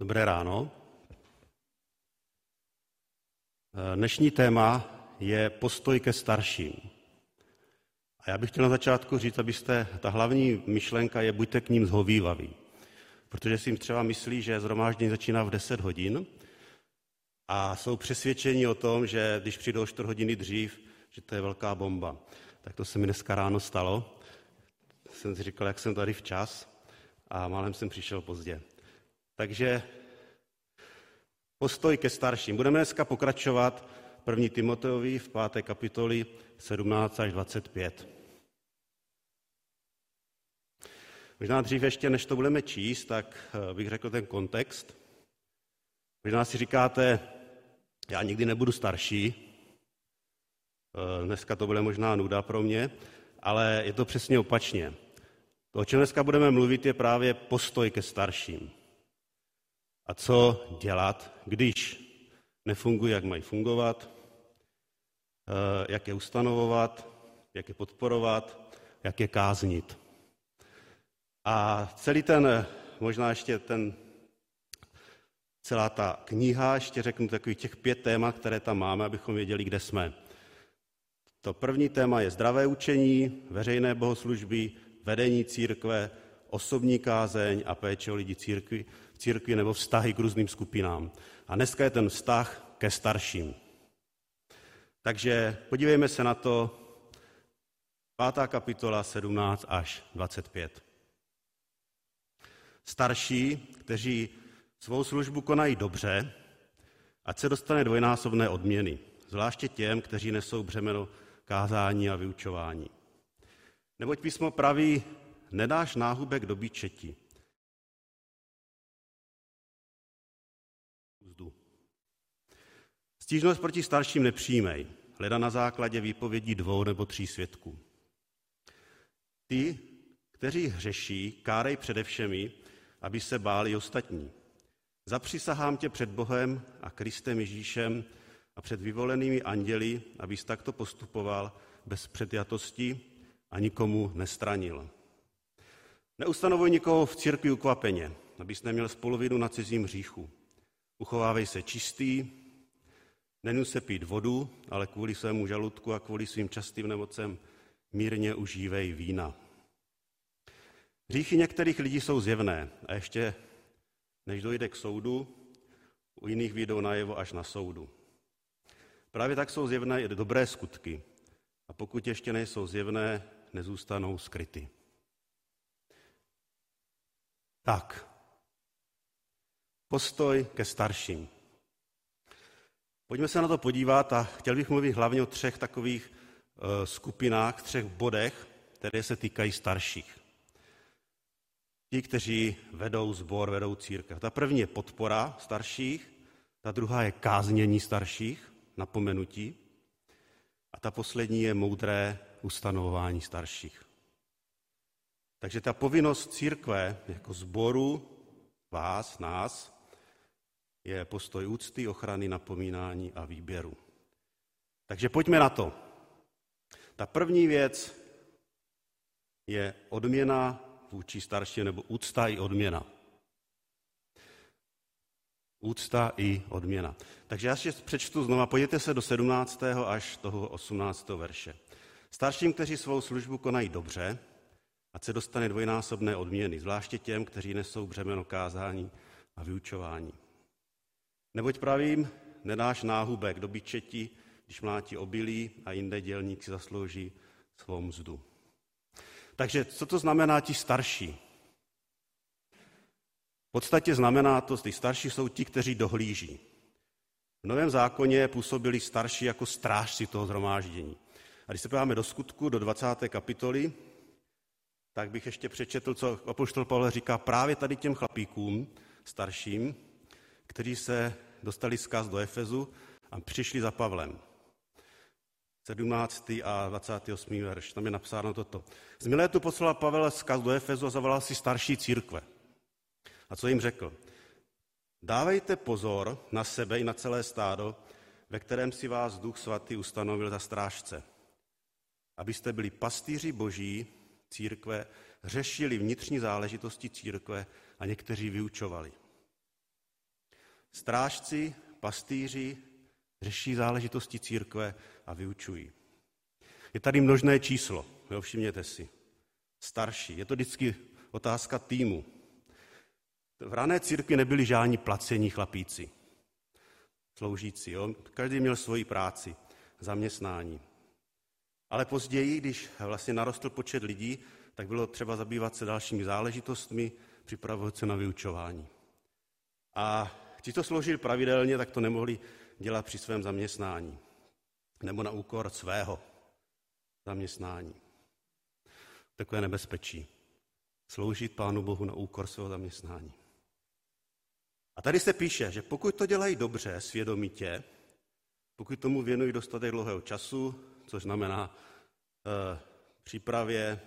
Dobré ráno. Dnešní téma je postoj ke starším. A já bych chtěl na začátku říct, abyste, ta hlavní myšlenka je, buďte k ním zhovývaví. Protože si jim třeba myslí, že zhromáždění začíná v 10 hodin a jsou přesvědčeni o tom, že když přijdou 4 hodiny dřív, že to je velká bomba. Tak to se mi dneska ráno stalo. Jsem si říkal, jak jsem tady včas a málem jsem přišel pozdě. Takže postoj ke starším. Budeme dneska pokračovat 1. Timoteovi v 5. kapitoli 17 až 25. Možná dřív ještě, než to budeme číst, tak eh, bych řekl ten kontext. Možná si říkáte, já nikdy nebudu starší, eh, dneska to bude možná nuda pro mě, ale je to přesně opačně. To, o čem dneska budeme mluvit, je právě postoj ke starším. A co dělat, když nefungují, jak mají fungovat, eh, jak je ustanovovat, jak je podporovat, jak je káznit. A celý ten, možná ještě ten, celá ta kniha, ještě řeknu takových těch pět témat, které tam máme, abychom věděli, kde jsme. To první téma je zdravé učení, veřejné bohoslužby, vedení církve, osobní kázeň a péče o lidi církvi, církvi nebo vztahy k různým skupinám. A dneska je ten vztah ke starším. Takže podívejme se na to, pátá kapitola 17 až 25. Starší, kteří svou službu konají dobře, ať se dostane dvojnásobné odměny, zvláště těm, kteří nesou břemeno kázání a vyučování. Neboť písmo praví, nedáš náhubek do Stížnost proti starším nepřijmej, hleda na základě výpovědí dvou nebo tří svědků. Ty, kteří hřeší, kárej především, aby se báli ostatní. Zapřisahám tě před Bohem a Kristem Ježíšem a před vyvolenými anděli, abys takto postupoval bez předjatosti a nikomu nestranil. Neustanovuj nikoho v církvi ukvapeně, abys neměl spoluvinu na cizím hříchu. Uchovávej se čistý, Nenu se pít vodu, ale kvůli svému žaludku a kvůli svým častým nemocem mírně užívej vína. Hříchy některých lidí jsou zjevné a ještě než dojde k soudu, u jiných výjdou najevo až na soudu. Právě tak jsou zjevné i dobré skutky a pokud ještě nejsou zjevné, nezůstanou skryty. Tak, postoj ke starším. Pojďme se na to podívat a chtěl bych mluvit hlavně o třech takových eh, skupinách, třech bodech, které se týkají starších. Ti, kteří vedou zbor, vedou církev. Ta první je podpora starších, ta druhá je káznění starších, napomenutí, a ta poslední je moudré ustanovování starších. Takže ta povinnost církve jako zboru, vás, nás, je postoj úcty, ochrany, napomínání a výběru. Takže pojďme na to. Ta první věc je odměna vůči starším, nebo úcta i odměna. Úcta i odměna. Takže já si přečtu znova, pojďte se do 17. až toho 18. verše. Starším, kteří svou službu konají dobře, ať se dostane dvojnásobné odměny, zvláště těm, kteří nesou břemeno kázání a vyučování. Neboť pravím, nedáš náhubek do byčeti, když mlátí obilí a jinde dělník si zaslouží svou mzdu. Takže co to znamená ti starší? V podstatě znamená to, že ty starší jsou ti, kteří dohlíží. V Novém zákoně působili starší jako strážci toho zhromáždění. A když se podíváme do skutku, do 20. kapitoly, tak bych ještě přečetl, co apoštol Pavel říká právě tady těm chlapíkům starším, kteří se dostali zkaz do Efezu a přišli za Pavlem. 17. a 28. verš, tam je napsáno toto. Z Milétu poslal Pavel zkaz do Efezu a zavolal si starší církve. A co jim řekl? Dávejte pozor na sebe i na celé stádo, ve kterém si vás Duch Svatý ustanovil za strážce, abyste byli pastýři boží církve, řešili vnitřní záležitosti církve a někteří vyučovali. Strážci, pastýři řeší záležitosti církve a vyučují. Je tady množné číslo, jo, všimněte si. Starší. Je to vždycky otázka týmu. V rané církvi nebyli žádní placení chlapíci, sloužící. Jo? Každý měl svoji práci, zaměstnání. Ale později, když vlastně narostl počet lidí, tak bylo třeba zabývat se dalšími záležitostmi, připravovat se na vyučování. A ti, co sloužili pravidelně, tak to nemohli dělat při svém zaměstnání nebo na úkor svého zaměstnání. Takové nebezpečí. Sloužit Pánu Bohu na úkor svého zaměstnání. A tady se píše, že pokud to dělají dobře, svědomitě, pokud tomu věnují dostatek dlouhého času, což znamená e, přípravě,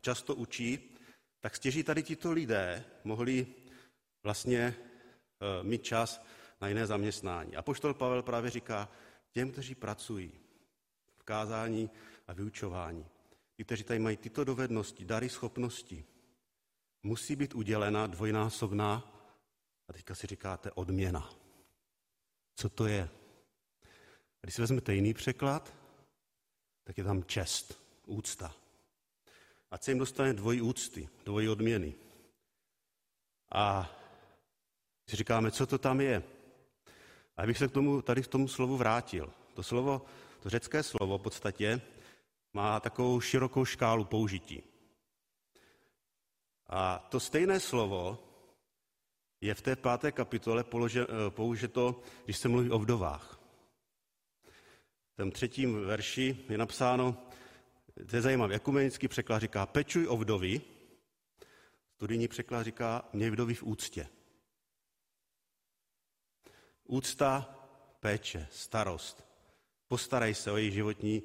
často učí, tak stěží tady tito lidé mohli vlastně mít čas na jiné zaměstnání. A poštol Pavel právě říká, těm, kteří pracují v kázání a vyučování, ti, kteří tady mají tyto dovednosti, dary, schopnosti, musí být udělena dvojnásobná, a teďka si říkáte, odměna. Co to je? Když si vezmete jiný překlad, tak je tam čest, úcta. A se jim dostane dvojí úcty, dvojí odměny. A si říkáme, co to tam je? A já bych se k tomu, tady k tomu slovu vrátil. To slovo, to řecké slovo v podstatě má takovou širokou škálu použití. A to stejné slovo je v té páté kapitole použito, když se mluví o vdovách. V tom třetím verši je napsáno, to je zajímavé, ekumenický překlad říká, pečuj o vdovy, studijní překlad říká, měj vdovy v úctě. Úcta, péče, starost. Postarej se o její životní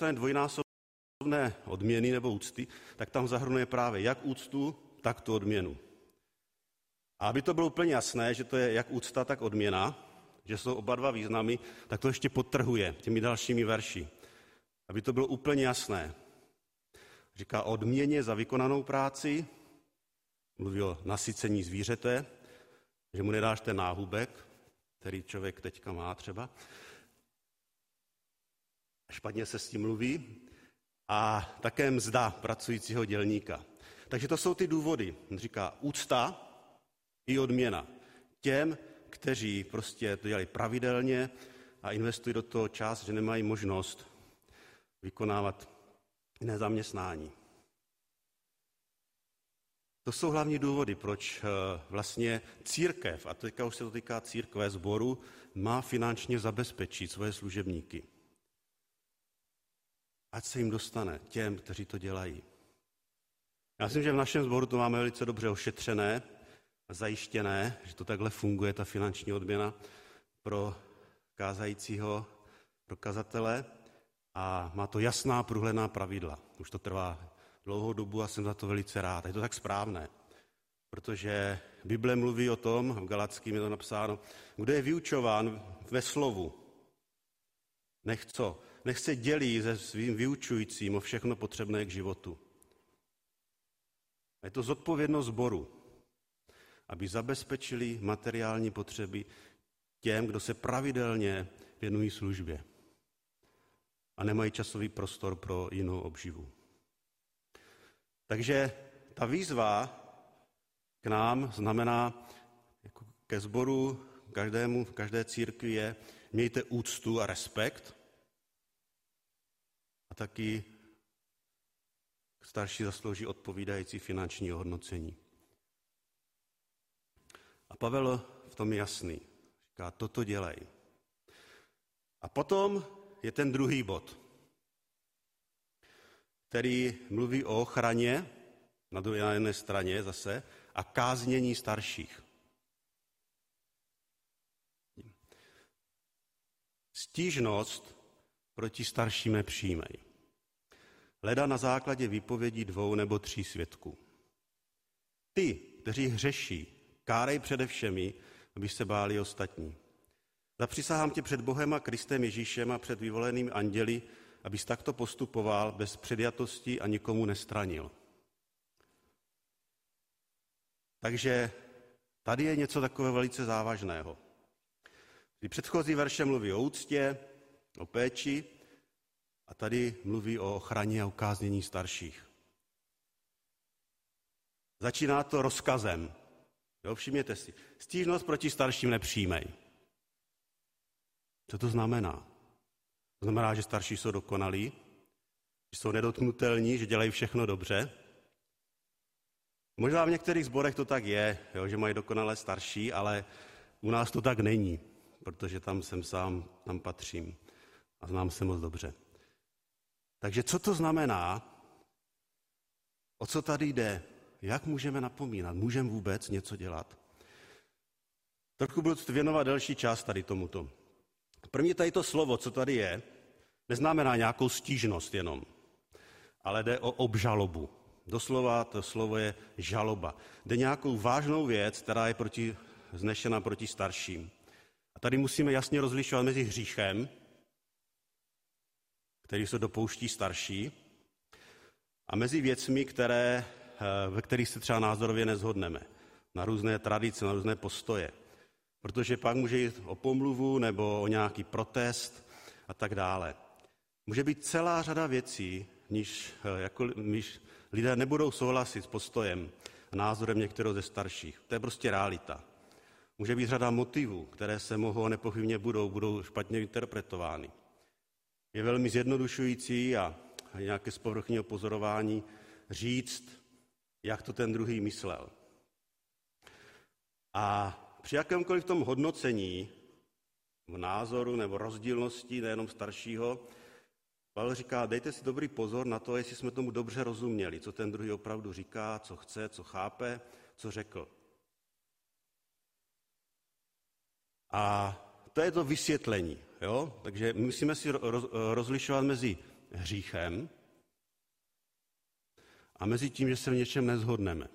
dostane dvojnásobné odměny nebo úcty, tak tam zahrnuje právě jak úctu, tak tu odměnu. A aby to bylo úplně jasné, že to je jak úcta, tak odměna, že jsou oba dva významy, tak to ještě podtrhuje těmi dalšími verši. Aby to bylo úplně jasné. Říká o odměně za vykonanou práci, mluví o nasycení zvířete, že mu nedáš ten náhubek, který člověk teďka má třeba, špatně se s tím mluví, a také mzda pracujícího dělníka. Takže to jsou ty důvody. On říká úcta i odměna. Těm, kteří prostě to dělají pravidelně a investují do toho čas, že nemají možnost vykonávat jiné zaměstnání. To jsou hlavní důvody, proč eh, vlastně církev, a teďka už se to týká církve sboru, má finančně zabezpečit svoje služebníky. Ať se jim dostane těm, kteří to dělají. Já myslím, že v našem sboru to máme velice dobře ošetřené zajištěné, že to takhle funguje, ta finanční odměna pro kázajícího, pro kazatele a má to jasná, průhledná pravidla. Už to trvá dlouhou dobu a jsem za to velice rád. Je to tak správné, protože Bible mluví o tom, v Galackým je to napsáno, kdo je vyučován ve slovu, nech co? Nech se dělí se svým vyučujícím o všechno potřebné k životu. Je to zodpovědnost sboru, aby zabezpečili materiální potřeby těm, kdo se pravidelně věnují službě a nemají časový prostor pro jinou obživu. Takže ta výzva k nám znamená jako ke sboru, každému, v každé církvi je, mějte úctu a respekt a taky starší zaslouží odpovídající finanční hodnocení. A Pavel v tom je jasný. Říká, toto dělej. A potom je ten druhý bod, který mluví o ochraně na druhé jedné straně zase a káznění starších. Stížnost proti starším nepřijmej. Leda na základě výpovědí dvou nebo tří svědků. Ty, kteří hřeší, kárej přede všemi, aby se báli ostatní. Zapřisahám tě před Bohem a Kristem Ježíšem a před vyvolenými anděli abys takto postupoval bez předjatosti a nikomu nestranil. Takže tady je něco takového velice závažného. Ty předchozí verše mluví o úctě, o péči a tady mluví o ochraně a ukáznění starších. Začíná to rozkazem. Jo, všimněte si. Stížnost proti starším nepřijmej. Co to znamená? To znamená, že starší jsou dokonalí, že jsou nedotknutelní, že dělají všechno dobře. Možná v některých zborech to tak je, jo, že mají dokonale starší, ale u nás to tak není, protože tam jsem sám, tam patřím a znám se moc dobře. Takže co to znamená? O co tady jde? Jak můžeme napomínat? Můžeme vůbec něco dělat? Trochu budu věnovat delší čas tady tomuto. První tady to slovo, co tady je, neznamená nějakou stížnost jenom, ale jde o obžalobu. Doslova to slovo je žaloba. Jde nějakou vážnou věc, která je proti, znešena proti starším. A tady musíme jasně rozlišovat mezi hříchem, který se dopouští starší, a mezi věcmi, které, eh, ve kterých se třeba názorově nezhodneme. Na různé tradice, na různé postoje. Protože pak může jít o pomluvu nebo o nějaký protest a tak dále. Může být celá řada věcí, níž, eh, jako, níž lidé nebudou souhlasit s postojem a názorem některého ze starších. To je prostě realita. Může být řada motivů, které se mohou nepochybně budou, budou špatně interpretovány. Je velmi zjednodušující a nějaké zpovrchního pozorování říct, jak to ten druhý myslel. A při jakémkoliv tom hodnocení v názoru nebo rozdílnosti nejenom staršího, Pavel říká, dejte si dobrý pozor na to, jestli jsme tomu dobře rozuměli, co ten druhý opravdu říká, co chce, co chápe, co řekl. A to je to vysvětlení. Jo? Takže musíme si rozlišovat mezi hříchem a mezi tím, že se v něčem nezhodneme.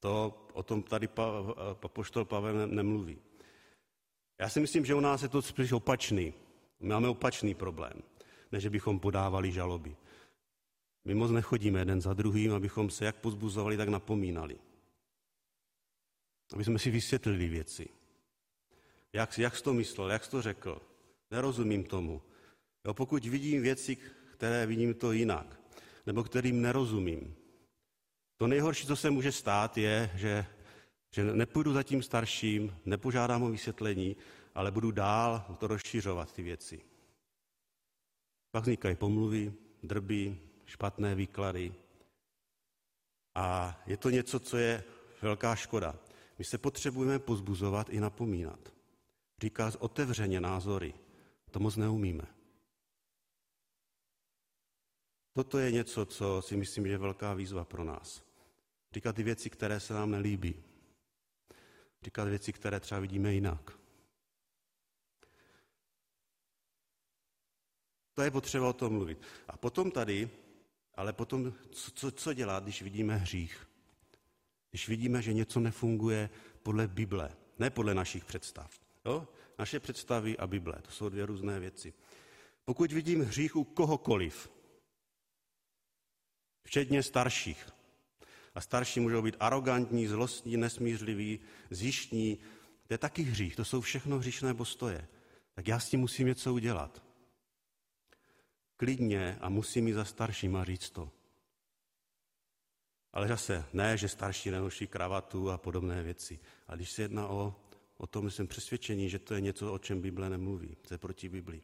To o tom tady poštol Pavel nemluví. Já si myslím, že u nás je to spíš opačný. Máme opačný problém, než bychom podávali žaloby. My moc nechodíme jeden za druhým, abychom se jak pozbuzovali, tak napomínali. Aby jsme si vysvětlili věci. Jak, jak jsi to myslel, jak jsi to řekl? Nerozumím tomu. Jo, pokud vidím věci, které vidím to jinak, nebo kterým nerozumím, to nejhorší, co se může stát, je, že, že nepůjdu za tím starším, nepožádám o vysvětlení, ale budu dál to rozšiřovat, ty věci. Pak vznikají pomluvy, drby, špatné výklady. A je to něco, co je velká škoda. My se potřebujeme pozbuzovat i napomínat. Říká otevřeně názory. To moc neumíme. Toto je něco, co si myslím, že je velká výzva pro nás. Říkat ty věci, které se nám nelíbí. Říkat věci, které třeba vidíme jinak. To je potřeba o tom mluvit. A potom tady, ale potom, co, co, co dělat, když vidíme hřích? Když vidíme, že něco nefunguje podle Bible, ne podle našich představ. Jo? Naše představy a Bible, to jsou dvě různé věci. Pokud vidím hřích u kohokoliv, včetně starších, a starší můžou být arrogantní, zlostní, nesmířliví, zjištní, to je taky hřích, to jsou všechno hříšné postoje. Tak já s tím musím něco udělat. Klidně a musím jít za starším a říct to. Ale zase ne, že starší nenoší kravatu a podobné věci. A když se jedná o O tom jsem přesvědčení, že to je něco, o čem Bible nemluví. To je proti Biblii.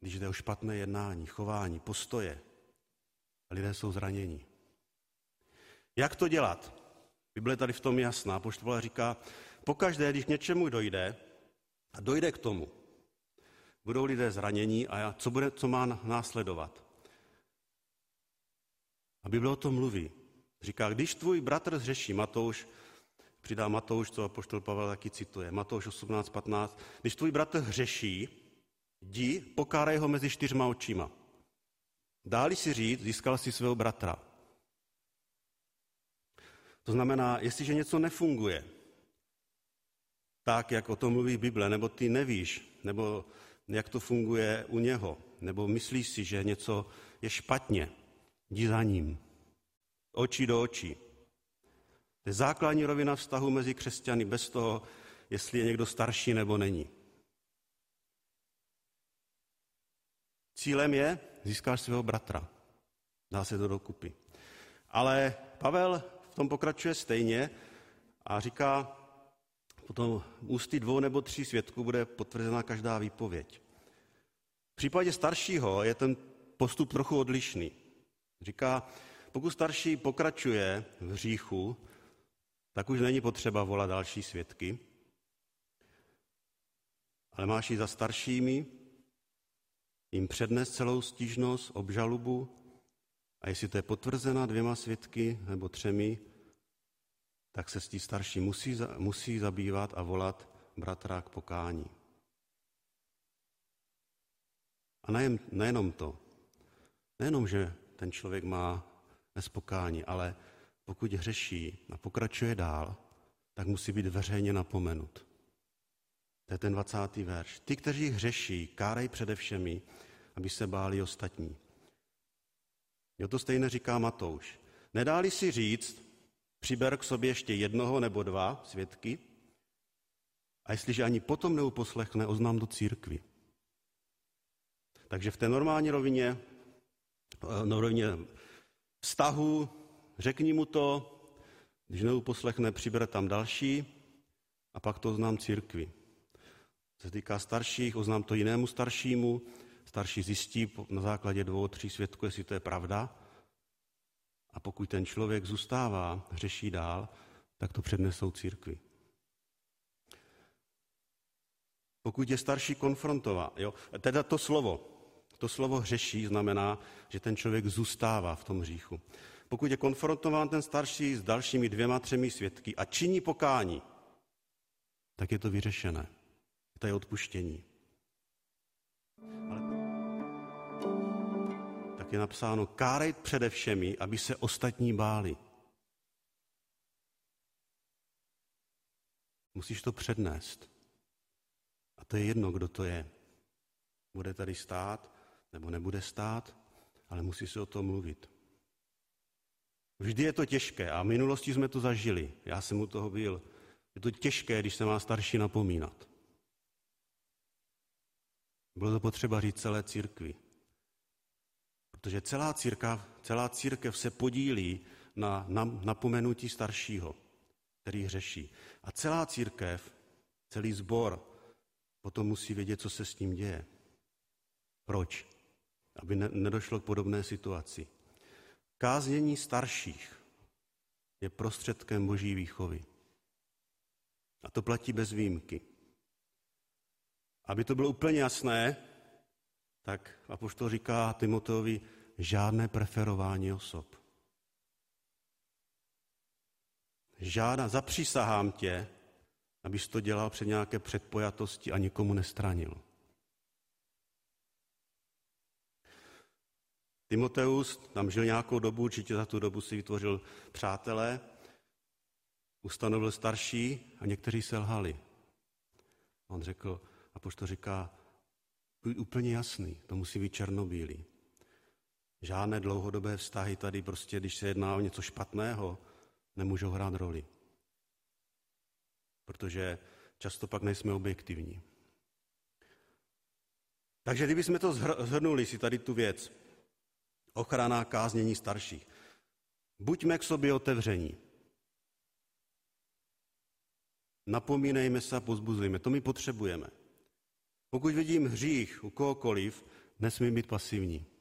Když jde o špatné jednání, chování, postoje, lidé jsou zranění. Jak to dělat? Bible tady v tom jasná. Poštvola říká, pokaždé, když k něčemu dojde, a dojde k tomu, budou lidé zranění a co, bude, co má následovat? A Bible o tom mluví. Říká, když tvůj bratr zřeší, Matouš přidá Matouš, co apoštol Pavel taky cituje. Matouš 18.15. Když tvůj bratr hřeší, jdi, pokárej ho mezi čtyřma očima. Dáli si říct, získal si svého bratra. To znamená, jestliže něco nefunguje, tak, jak o tom mluví Bible, nebo ty nevíš, nebo jak to funguje u něho, nebo myslí si, že něco je špatně, jdi za ním. Oči do očí. To je základní rovina vztahu mezi křesťany bez toho, jestli je někdo starší nebo není. Cílem je, získáš svého bratra. Dá se to dokupy. Ale Pavel v tom pokračuje stejně a říká, potom ústy dvou nebo tří svědků bude potvrzena každá výpověď. V případě staršího je ten postup trochu odlišný. Říká, pokud starší pokračuje v hříchu, tak už není potřeba volat další svědky, ale máš jít za staršími, jim přednést celou stížnost, obžalubu a jestli to je potvrzena dvěma svědky nebo třemi, tak se s tí starší musí, musí zabývat a volat bratra k pokání. A nejen, nejenom to. Nejenom, že ten člověk má nespokání, ale pokud hřeší a pokračuje dál, tak musí být veřejně napomenut. To je ten 20. verš. Ty, kteří hřeší, kárej především, aby se báli ostatní. Jo, to stejně říká Matouš. Nedáli si říct, přiber k sobě ještě jednoho nebo dva svědky, a jestliže ani potom neuposlechne, oznám do církvy. Takže v té normální rovině, eh, na rovině vztahu, řekni mu to, když neuposlechne, přibere tam další a pak to oznám církvi. Co se týká starších, oznám to jinému staršímu, starší zjistí na základě dvou, tří svědků, jestli to je pravda. A pokud ten člověk zůstává, řeší dál, tak to přednesou církvi. Pokud je starší konfrontová, jo, teda to slovo, to slovo hřeší znamená, že ten člověk zůstává v tom hříchu. Pokud je konfrontován ten starší s dalšími dvěma, třemi svědky a činí pokání, tak je to vyřešené. To je odpuštění. Ale je napsáno, kárej přede všemi, aby se ostatní báli. Musíš to přednést. A to je jedno, kdo to je. Bude tady stát, nebo nebude stát, ale musí se o tom mluvit. Vždy je to těžké a v minulosti jsme to zažili. Já jsem u toho byl. Je to těžké, když se má starší napomínat. Bylo to potřeba říct celé církvi. Protože celá církev, celá církev se podílí na, na napomenutí staršího, který hřeší. A celá církev, celý sbor potom musí vědět, co se s ním děje. Proč? Aby ne, nedošlo k podobné situaci. Káznění starších je prostředkem boží výchovy. A to platí bez výjimky. Aby to bylo úplně jasné, tak apoštol říká Timoteovi, žádné preferování osob. Žádná, zapřísahám tě, abys to dělal před nějaké předpojatosti a nikomu nestranil. Timoteus tam žil nějakou dobu, určitě za tu dobu si vytvořil přátelé, ustanovil starší a někteří selhali. On řekl, a to říká, úplně jasný, to musí být černobílý. Žádné dlouhodobé vztahy tady prostě, když se jedná o něco špatného, nemůžou hrát roli. Protože často pak nejsme objektivní. Takže kdybychom to zhrnuli si tady tu věc, ochrana káznění starších. Buďme k sobě otevření. Napomínejme se a pozbuzujme. To my potřebujeme. Pokud vidím hřích u kohokoliv, nesmím být pasivní.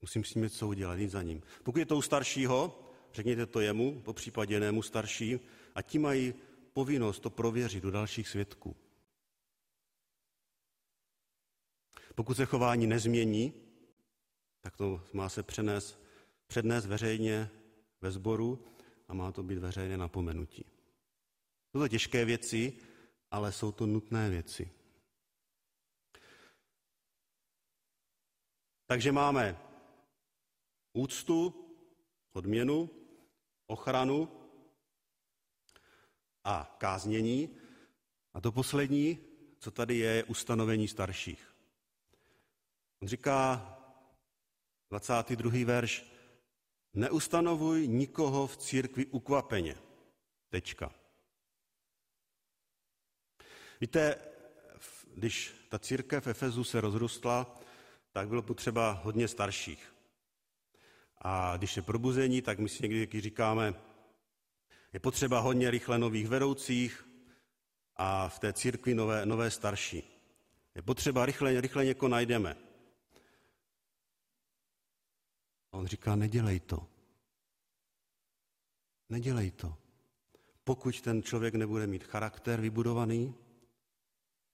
Musím s ním něco udělat, jít za ním. Pokud je to u staršího, řekněte to jemu, po případě jinému starší, a ti mají povinnost to prověřit do dalších svědků. Pokud se chování nezmění, tak to má se přenést, přednést veřejně ve sboru a má to být veřejně napomenutí. Jsou to těžké věci, ale jsou to nutné věci. Takže máme úctu, odměnu, ochranu a káznění. A to poslední, co tady je, je ustanovení starších. On říká, 22. verš, neustanovuj nikoho v církvi ukvapeně. Tečka. Víte, když ta církev v Efezu se rozrostla, tak bylo potřeba hodně starších. A když je probuzení, tak my si někdy říkáme, je potřeba hodně rychle nových vedoucích a v té církvi nové, nové starší. Je potřeba rychle, rychle někoho najdeme. A on říká, nedělej to. Nedělej to. Pokud ten člověk nebude mít charakter vybudovaný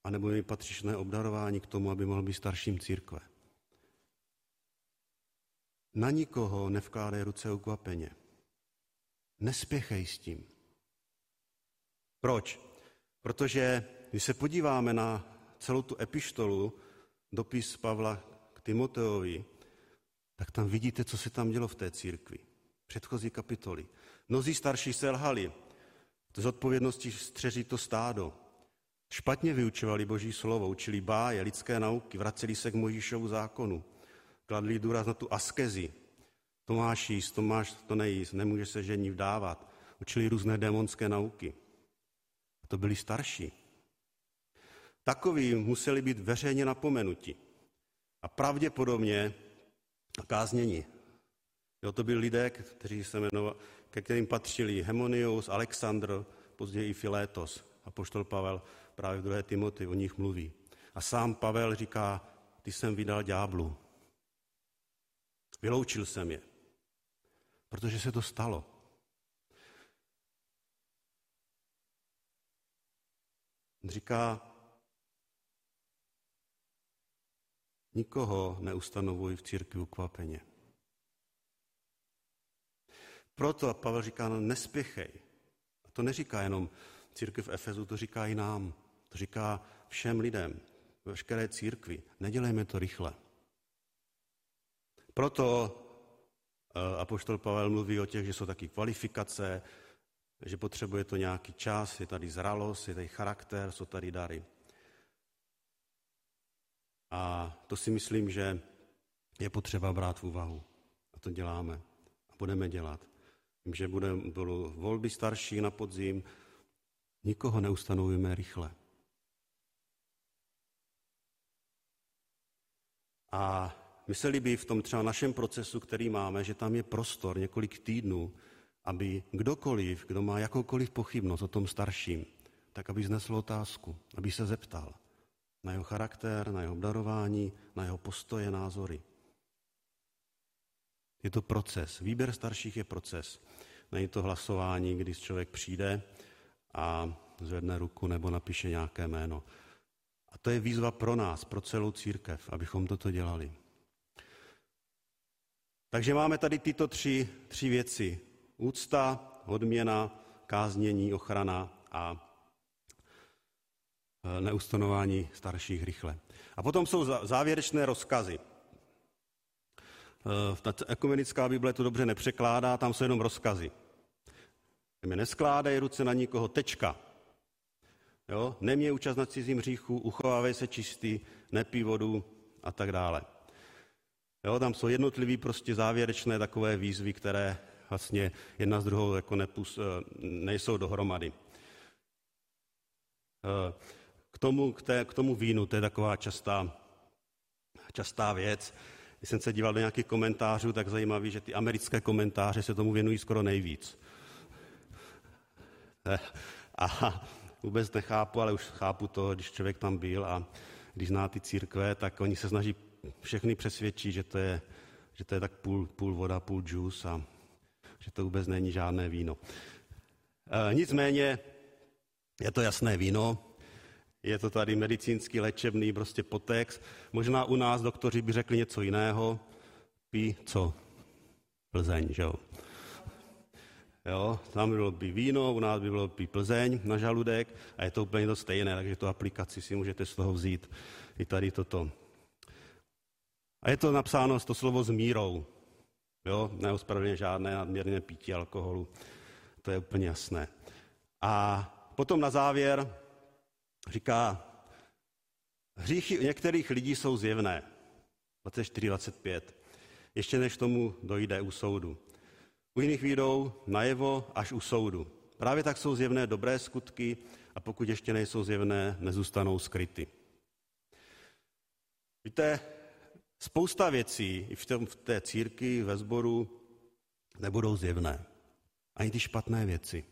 a nebude mít patřičné obdarování k tomu, aby mohl být starším církve. Na nikoho nevkládej ruce ukvapeně. Nespěchej s tím. Proč? Protože když se podíváme na celou tu epištolu, dopis Pavla k Timoteovi, tak tam vidíte, co se tam dělo v té církvi. Předchozí kapitoly. Mnozí starší selhali. Z odpovědnosti střeží to stádo. Špatně vyučovali boží slovo, učili báje, lidské nauky, vraceli se k Mojžíšovu zákonu. Kladli důraz na tu askezi. To máš jíst, to máš to nejíst, nemůže se žení vdávat. Učili různé démonské nauky. A to byli starší. Takoví museli být veřejně napomenuti. A pravděpodobně kázněni. Jo, to byli lidé, kteří se jmenovali, ke kterým patřili Hemonius, Alexandr, později i Filétos. A poštol Pavel právě v 2. Timoty o nich mluví. A sám Pavel říká, ty jsem vydal ďáblu. Vyloučil jsem je, protože se to stalo. Říká, nikoho neustanovuj v církvi ukvapeně. Proto Pavel říká, no nespěchej. A to neříká jenom církev v Efezu, to říká i nám. To říká všem lidem, veškeré církvi. Nedělejme to rychle. Proto eh, apoštol Pavel mluví o těch, že jsou taky kvalifikace, že potřebuje to nějaký čas, je tady zralost, je tady charakter, jsou tady dary. A to si myslím, že je potřeba brát v úvahu. A to děláme. A budeme dělat. Vím, že bude, budou volby starší na podzim. Nikoho neustanovujeme rychle. A mysleli by v tom třeba našem procesu, který máme, že tam je prostor několik týdnů, aby kdokoliv, kdo má jakoukoliv pochybnost o tom starším, tak aby znesl otázku, aby se zeptal na jeho charakter, na jeho obdarování, na jeho postoje, názory. Je to proces. Výběr starších je proces. Není to hlasování, když člověk přijde a zvedne ruku nebo napíše nějaké jméno. A to je výzva pro nás, pro celou církev, abychom toto dělali. Takže máme tady tyto tři, tři věci. Úcta, odměna, káznění, ochrana a e, neustanování starších rychle. A potom jsou závěrečné rozkazy. E, ta ekumenická Bible to dobře nepřekládá, tam jsou jenom rozkazy. Mi neskládej ruce na nikoho, tečka. Jo? Neměj účast na cizím hříchu, uchovávej se čistý, nepí vodu a tak dále. Jo, tam jsou jednotlivý prostě závěrečné takové výzvy, které vlastně jedna z druhou jako nepus, eh, nejsou dohromady. Eh, k tomu, k, té, k tomu vínu, to je taková častá, častá věc. Když jsem se díval do nějakých komentářů, tak zajímavý, že ty americké komentáře se tomu věnují skoro nejvíc. Eh, a vůbec nechápu, ale už chápu to, když člověk tam byl a když zná ty církve, tak oni se snaží všechny přesvědčit, že to je, že to je tak půl, půl voda, půl džus a že to vůbec není žádné víno. E, nicméně je to jasné víno, je to tady medicínský, léčebný prostě potext. Možná u nás doktoři by řekli něco jiného. Pí co? Plzeň, že jo? Jo, tam by bylo by víno, u nás by bylo by Plzeň na žaludek a je to úplně to stejné, takže tu aplikaci si můžete z toho vzít i tady toto. A je to napsáno to slovo s mírou. Jo, neospravedlně žádné nadměrné pití alkoholu. To je úplně jasné. A potom na závěr říká, Hříchy některých lidí jsou zjevné. 24-25. Ještě než tomu dojde u soudu. U jiných výjdou najevo až u soudu. Právě tak jsou zjevné dobré skutky a pokud ještě nejsou zjevné, nezůstanou skryty. Víte, spousta věcí i v, tom, v té církvi, ve sboru nebudou zjevné. Ani ty špatné věci.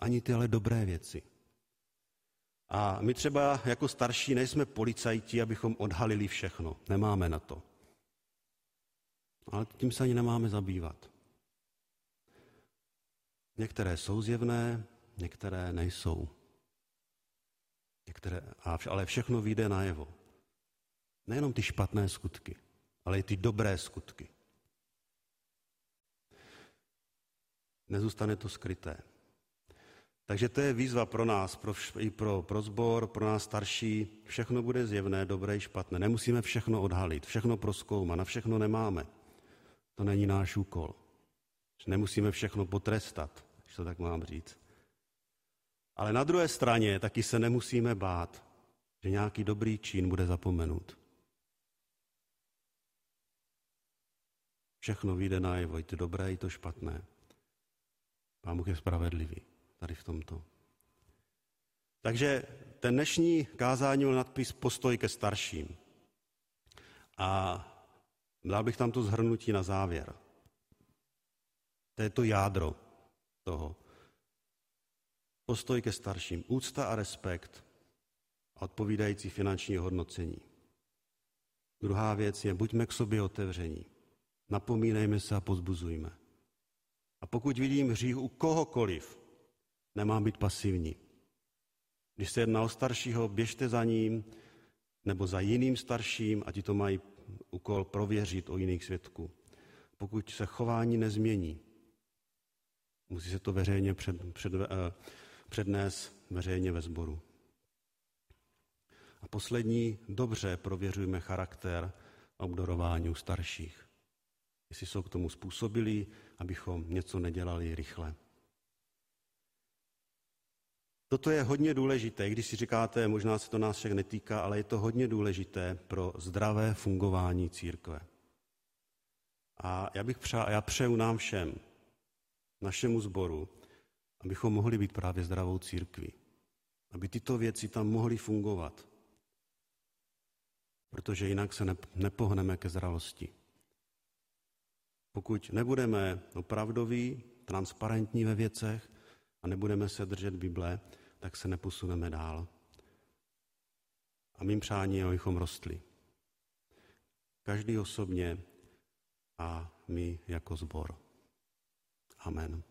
Ani ty ale dobré věci. A my třeba jako starší nejsme policajti, abychom odhalili všechno. Nemáme na to. Ale tím se ani nemáme zabývat. Některé jsou zjevné, některé nejsou. Některé, ale všechno vyjde najevo. Nejenom ty špatné skutky, ale i ty dobré skutky. Nezůstane to skryté. Takže to je výzva pro nás, pro, i pro, pro zbor, pro nás starší. Všechno bude zjevné, dobré i špatné. Nemusíme všechno odhalit, všechno proskoumat, na všechno nemáme. To není náš úkol. Nemusíme všechno potrestat, když to tak mám říct. Ale na druhé straně taky se nemusíme bát, že nějaký dobrý čin bude zapomenut. Všechno vyjde najevo, i to dobré, i to špatné. Pán Bůh je spravedlivý tady v tomto. Takže ten dnešní kázání byl nadpis Postoj ke starším. A dal bych tam to zhrnutí na závěr. To je to jádro toho. Postoj ke starším. Úcta a respekt a odpovídající finanční hodnocení. Druhá věc je, buďme k sobě otevření. Napomínejme se a pozbuzujme. A pokud vidím hřích u kohokoliv, nemá být pasivní. Když se jedná o staršího, běžte za ním nebo za jiným starším a ti to mají úkol prověřit o jiných svědků. Pokud se chování nezmění, musí se to veřejně před, před, eh, přednést veřejně ve sboru. A poslední, dobře prověřujme charakter a obdorování u starších. Jestli jsou k tomu způsobili, abychom něco nedělali rychle. Toto je hodně důležité, když si říkáte, možná se to nás však netýká, ale je to hodně důležité pro zdravé fungování církve. A já bych přál, já přeju nám všem, našemu sboru, abychom mohli být právě zdravou církví. Aby tyto věci tam mohly fungovat. Protože jinak se nepohneme ke zralosti. Pokud nebudeme opravdoví, transparentní ve věcech a nebudeme se držet Bible, tak se neposuneme dál. A mým přání je, abychom rostli. Každý osobně a my jako zbor. Amen.